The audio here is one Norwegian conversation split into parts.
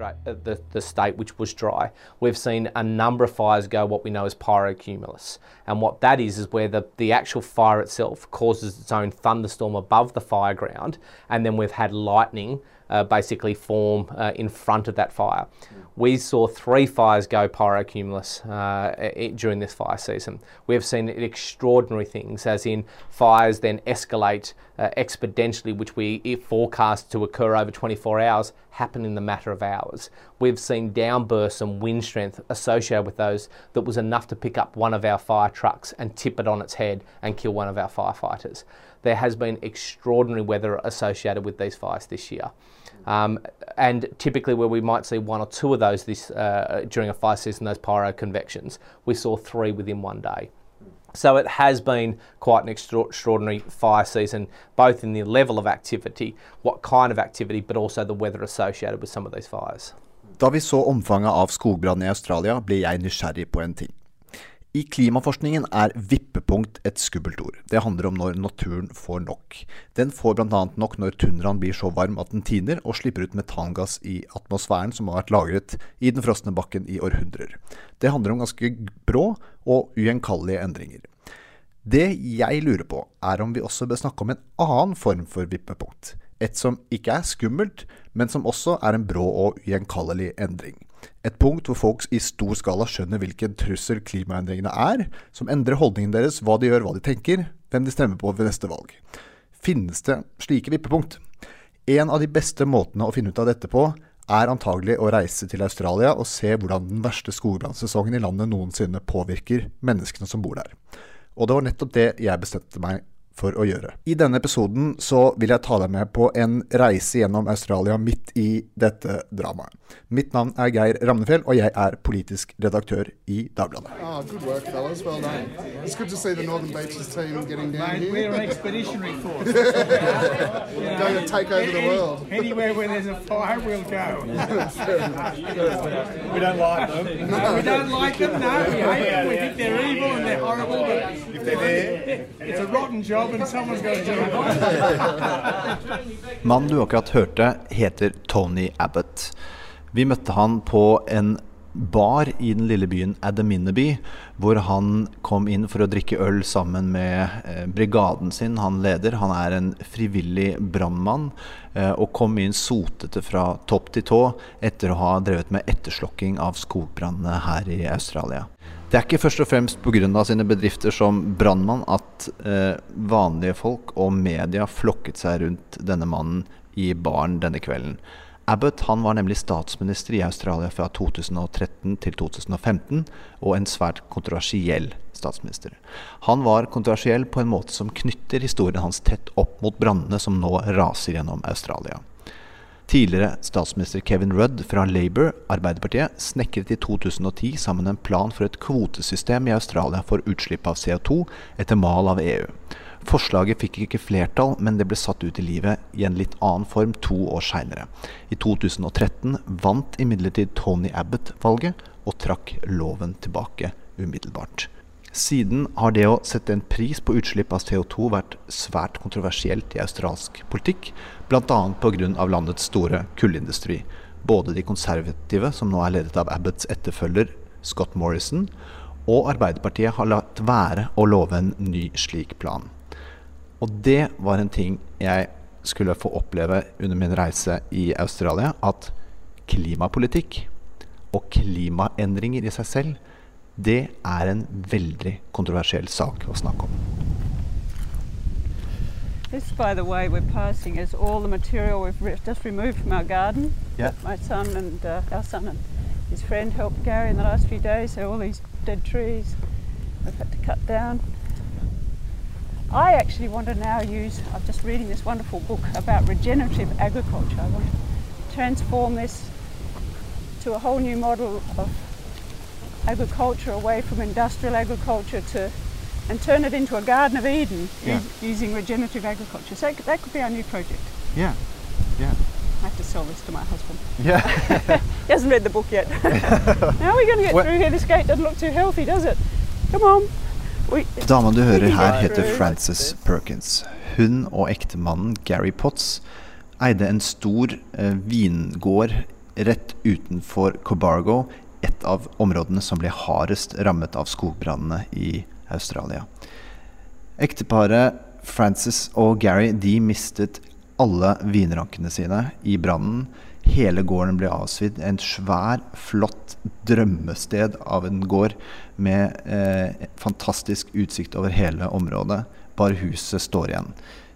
Uh, the, the state which was dry. We've seen a number of fires go what we know as pyrocumulus. And what that is, is where the, the actual fire itself causes its own thunderstorm above the fire ground, and then we've had lightning uh, basically form uh, in front of that fire. We saw three fires go pyrocumulus uh, i- during this fire season. We've seen extraordinary things, as in fires then escalate uh, exponentially, which we forecast to occur over 24 hours, happen in the matter of hours. We've seen downbursts and wind strength associated with those that was enough to pick up one of our fire trucks and tip it on its head and kill one of our firefighters. There has been extraordinary weather associated with these fires this year. Um, and typically, where we might see one or two of those this uh, during a fire season, those pyro convections, we saw three within one day. So it has been quite an extra- extraordinary fire season, both in the level of activity, what kind of activity, but also the weather associated with some of these fires. Da vi så omfanget av skogbrannen i Australia, ble jeg nysgjerrig på en ting. I klimaforskningen er vippepunkt et skummelt ord. Det handler om når naturen får nok. Den får bl.a. nok når tundraen blir så varm at den tiner og slipper ut metangass i atmosfæren som har vært lagret i den frosne bakken i århundrer. Det handler om ganske brå og ugjenkallelige endringer. Det jeg lurer på, er om vi også bør snakke om en annen form for vippepunkt. Et som ikke er skummelt, men som også er en brå og ugjenkallelig endring. Et punkt hvor folk i stor skala skjønner hvilken trussel klimaendringene er, som endrer holdningen deres, hva de gjør, hva de tenker, hvem de stemmer på ved neste valg. Finnes det slike vippepunkt? En av de beste måtene å finne ut av dette på, er antagelig å reise til Australia og se hvordan den verste skogbrannsesongen i landet noensinne påvirker menneskene som bor der. Og det var nettopp det jeg bestemte meg for å gjøre. I denne episoden så vil jeg ta deg med på en reise gjennom Australia midt i dette dramaet. Mitt navn er Geir Ramnefjell, og jeg er politisk redaktør i Dagbladet. Oh, good work. Well done. It's good to see the Northern Beaches team getting down Mate, Mannen du akkurat hørte, heter Tony Abbott. Vi møtte han på en bar i den lille byen Adaminaby, hvor han kom inn for å drikke øl sammen med eh, brigaden sin han leder. Han er en frivillig brannmann, eh, og kom inn sotete fra topp til tå etter å ha drevet med etterslokking av skogbrannene her i Australia. Det er ikke først og fremst pga. sine bedrifter som brannmann at eh, vanlige folk og media flokket seg rundt denne mannen i baren denne kvelden. Abbott han var nemlig statsminister i Australia fra 2013 til 2015, og en svært kontroversiell statsminister. Han var kontroversiell på en måte som knytter historien hans tett opp mot brannene som nå raser gjennom Australia. Tidligere statsminister Kevin Rudd fra Labour, Arbeiderpartiet, snekret i 2010 sammen en plan for et kvotesystem i Australia for utslipp av CO2 etter mal av EU. Forslaget fikk ikke flertall, men det ble satt ut i livet i en litt annen form to år seinere. I 2013 vant imidlertid Tony Abbott valget og trakk loven tilbake umiddelbart. Siden har det å sette en pris på utslipp av CO2 vært svært kontroversielt i australsk politikk, bl.a. pga. landets store kullindustri. Både de konservative, som nå er ledet av Abbotts etterfølger Scott Morrison, og Arbeiderpartiet har latt være å love en ny slik plan. Og det var en ting jeg skulle få oppleve under min reise i Australia, at klimapolitikk og klimaendringer i seg selv, det er en veldig kontroversiell sak å snakke om. This, by the way, we're passing is all the material we've re- just removed from our garden. Yeah. My son and uh, our son and his friend helped Gary in the last few days. So all these dead trees we've had to cut down. I actually want to now use. I'm just reading this wonderful book about regenerative agriculture. I want to transform this to a whole new model of agriculture away from industrial agriculture to and turn it into a Garden of Eden Yeah. us- using regenerative agriculture. So that could- be our new project. Yeah. Yeah. I have to sell this to my husband. Yeah. he hasn't read the book yet. How are we going to get Well- through here? This gate doesn't look too healthy, does it? Come on. We, Dama du hører her heter Frances Perkins. Hun og ektemannen Gary Potts eide en stor eh, vingård rett utenfor Cobargo, et av områdene som ble hardest rammet av skogbrannene i Australia. Ekteparet Frances og Gary de mistet alle vinrankene sine i brannen. Hele gården ble avsvidd. En svær, flott drømmested av en gård med eh, fantastisk utsikt over hele området. Bare huset står igjen.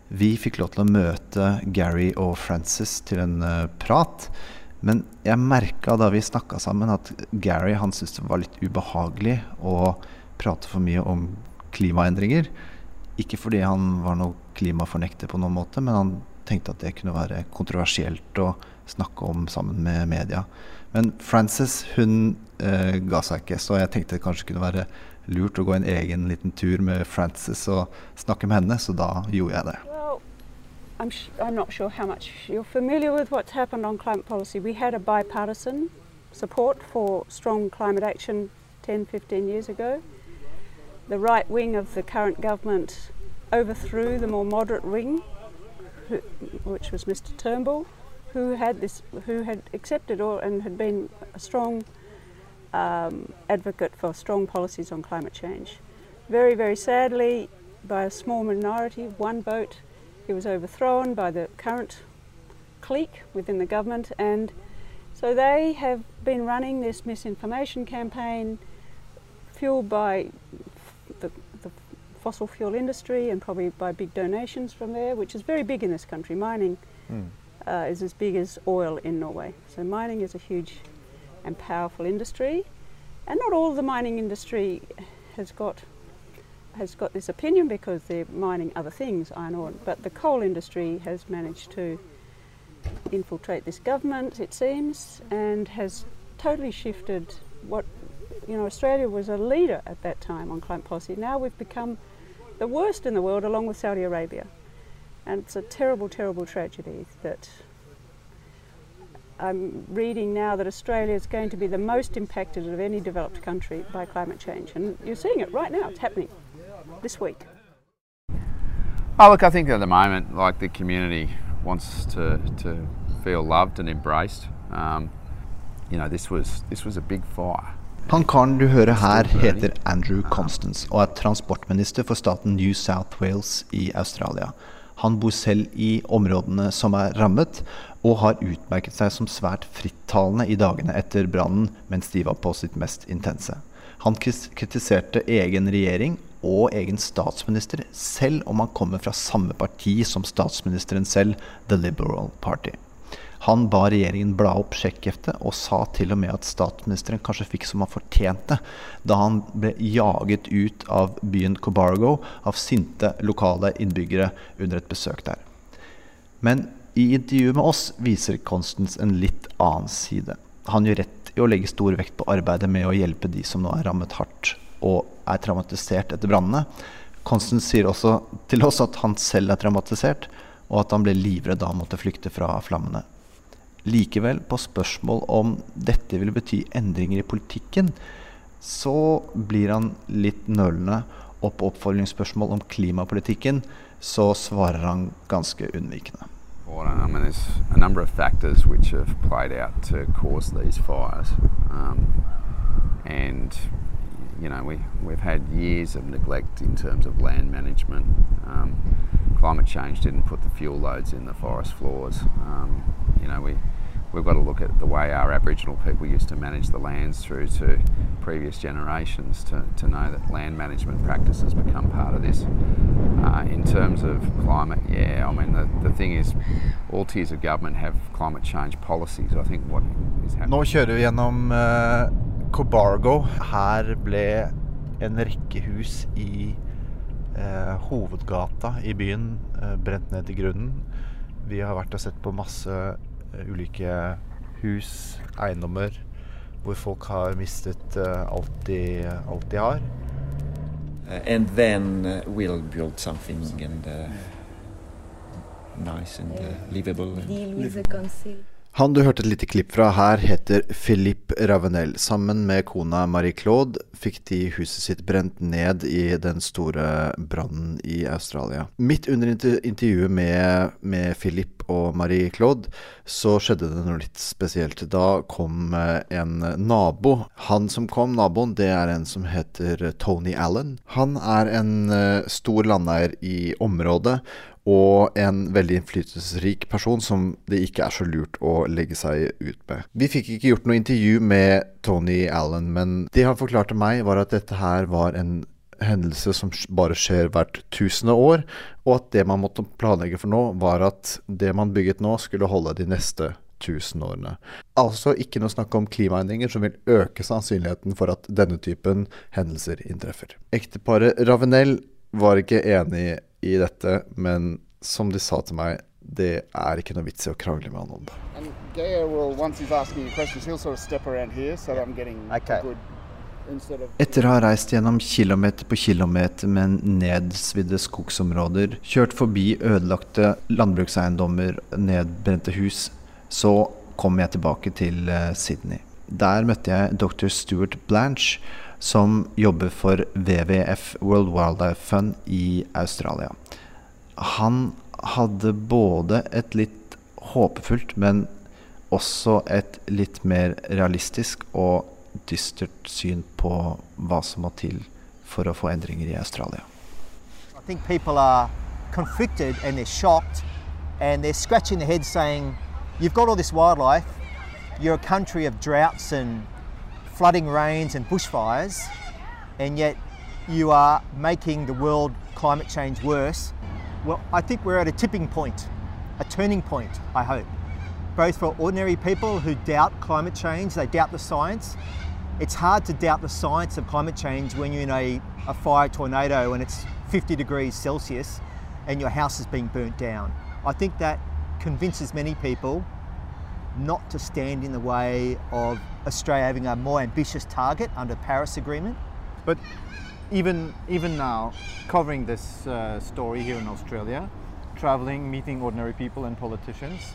Vi fikk lov til å møte Gary og Frances til en eh, prat. Men jeg merka da vi snakka sammen at Gary han syntes det var litt ubehagelig å prate for mye om klimaendringer. Ikke fordi han var noe klimafornekter på noen måte, men han tenkte at det kunne være kontroversielt å snakke om sammen med media. Men Frances hun eh, ga seg ikke, så jeg tenkte det kanskje kunne være lurt å gå en egen liten tur med Frances og snakke med henne, så da gjorde jeg det. I'm, I'm not sure how much you're familiar with what's happened on climate policy. We had a bipartisan support for strong climate action 10, 15 years ago. The right wing of the current government overthrew the more moderate wing, who, which was Mr. Turnbull, who had this, who had accepted or and had been a strong um, advocate for strong policies on climate change. Very, very sadly, by a small minority, one vote, he was overthrown by the current clique within the government, and so they have been running this misinformation campaign fueled by the, the fossil fuel industry and probably by big donations from there, which is very big in this country. Mining uh, is as big as oil in Norway. So mining is a huge and powerful industry, and not all of the mining industry has got has got this opinion because they're mining other things, iron ore. But the coal industry has managed to infiltrate this government, it seems, and has totally shifted what you know. Australia was a leader at that time on climate policy. Now we've become the worst in the world, along with Saudi Arabia, and it's a terrible, terrible tragedy that I'm reading now that Australia is going to be the most impacted of any developed country by climate change. And you're seeing it right now, it's happening this week. Oh, look, I think at the moment, like the community wants to, to feel loved and embraced. Um, you know, this was this was a big fire. Han karen du hører her heter Andrew Constance og er transportminister for staten New South Wales i Australia. Han bor selv i områdene som er rammet, og har utmerket seg som svært frittalende i dagene etter brannen mens de var på sitt mest intense. Han kritiserte egen regjering og egen statsminister, selv om han kommer fra samme parti som statsministeren selv, The Liberal Party. Han ba regjeringen bla opp sjekkheftet og sa til og med at statsministeren kanskje fikk som han fortjente da han ble jaget ut av byen Cobargo av sinte lokale innbyggere under et besøk der. Men i intervjuet med oss viser Constance en litt annen side. Han gjør rett i å legge stor vekt på arbeidet med å hjelpe de som nå er rammet hardt og er traumatisert etter brannene. Constance sier også til oss at han selv er traumatisert, og at han ble livredd da han måtte flykte fra flammene. Likevel, på spørsmål om dette vil bety endringer i politikken, så blir han litt nølende. Og på oppfølgingsspørsmål om klimapolitikken så svarer han ganske unnvikende. Well, I mean, there's a number of factors which have played out to cause these fires, um, and you know we we've had years of neglect in terms of land management. Um, climate change didn't put the fuel loads in the forest floors. Um, you know we. We've got to look at the way our Aboriginal people used to manage the lands through to previous generations to, to know that land management practices become part of this. Uh, in terms of climate, yeah, I mean, the, the thing is, all tiers of government have climate change policies. I think what is happening. Nå Cobargo. Her ble en rekke hus i eh, hovedgata i byen eh, brent ned til grunnen. Vi har vært og sett på masse eh, ulike hus, eiendommer, hvor folk har mistet eh, alt, de, alt de har. Uh, and then uh, we'll build something and uh, nice and uh, livable. And deal with the council. Han du hørte et lite klipp fra her, heter Philippe Ravenel. Sammen med kona Marie-Claude fikk de huset sitt brent ned i den store brannen i Australia. Midt under intervjuet med, med Philippe og Marie-Claude så skjedde det noe litt spesielt. Da kom eh, en nabo. Han som kom, naboen, det er en som heter Tony Allen. Han er en uh, stor landeier i området og en veldig innflytelsesrik person som det ikke er så lurt å legge seg ut med. Vi fikk ikke gjort noe intervju med Tony Allen, men det han forklarte meg, var at dette her var en hendelse som bare skjer hvert tusende år, og at det man måtte planlegge for nå, var at det man bygget nå, skulle holde de neste tusen årene. Altså ikke noe snakk om klimaendringer som vil øke sannsynligheten for at denne typen hendelser inntreffer. Ekteparet Ravenel var ikke enig i dette, men som de sa til meg, det er ikke noe vits i å krangle med han om det. And Gaia will, once he's asking you questions, he'll sort of step around here so that I'm getting Okay. a good instead of. Etter å ha reist gjennom kilometer på kilometer med nedsvidde skogsområder, kjørt forbi ødelagte landbrukseiendommer, nedbrente hus, så kom jeg tilbake til eh, Sydney. Der møtte jeg dr. Stuart Blanche, som jobber for WWF World Wildlife Fund i Australia. Han hadde både et litt håpefullt, men også et litt mer realistisk og dystert syn på hva som må til for å få endringer i Australia. I think people are conflicted and they're shocked and they're scratching their heads saying, You've got all this wildlife, you're a country of droughts and flooding rains and bushfires, and yet you are making the world climate change worse. Well, I think we're at a tipping point, a turning point, I hope. Both for ordinary people who doubt climate change, they doubt the science. It's hard to doubt the science of climate change when you're in a, a fire tornado and it's 50 degrees Celsius and your house is being burnt down. I think that convinces many people not to stand in the way of Australia having a more ambitious target under Paris Agreement. But even even now, covering this uh, story here in Australia, traveling, meeting ordinary people and politicians,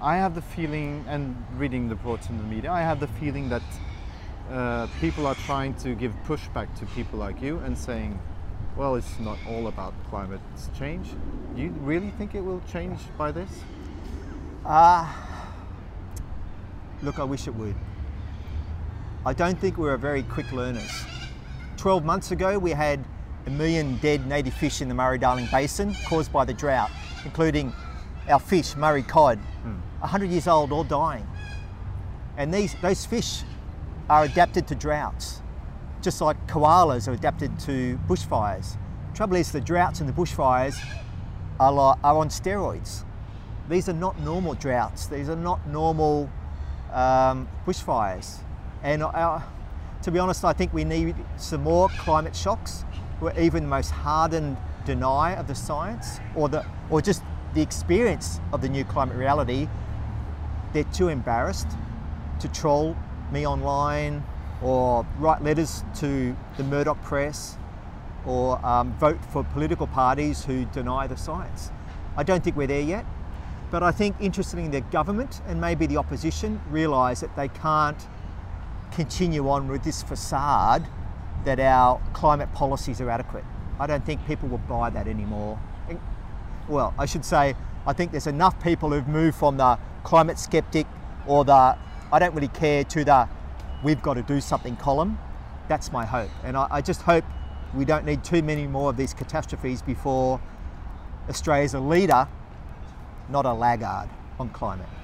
I have the feeling, and reading the reports in the media, I have the feeling that uh, people are trying to give pushback to people like you and saying, well, it's not all about climate change. Do you really think it will change by this? Uh, look, I wish it would. I don't think we're a very quick learners. 12 months ago, we had a million dead native fish in the Murray Darling Basin caused by the drought, including our fish, Murray cod, hmm. 100 years old, all dying. And these, those fish are adapted to droughts, just like koalas are adapted to bushfires. Trouble is, the droughts and the bushfires are, are on steroids. These are not normal droughts. These are not normal um, bushfires. And uh, to be honest, I think we need some more climate shocks where even the most hardened deny of the science or, the, or just the experience of the new climate reality, they're too embarrassed to troll me online or write letters to the Murdoch press or um, vote for political parties who deny the science. I don't think we're there yet, but I think interestingly the government and maybe the opposition realise that they can't continue on with this facade that our climate policies are adequate. I don't think people will buy that anymore. Well, I should say, I think there's enough people who've moved from the climate skeptic or the I don't really care to the we've got to do something column. That's my hope. And I, I just hope we don't need too many more of these catastrophes before Australia's a leader, not a laggard on climate.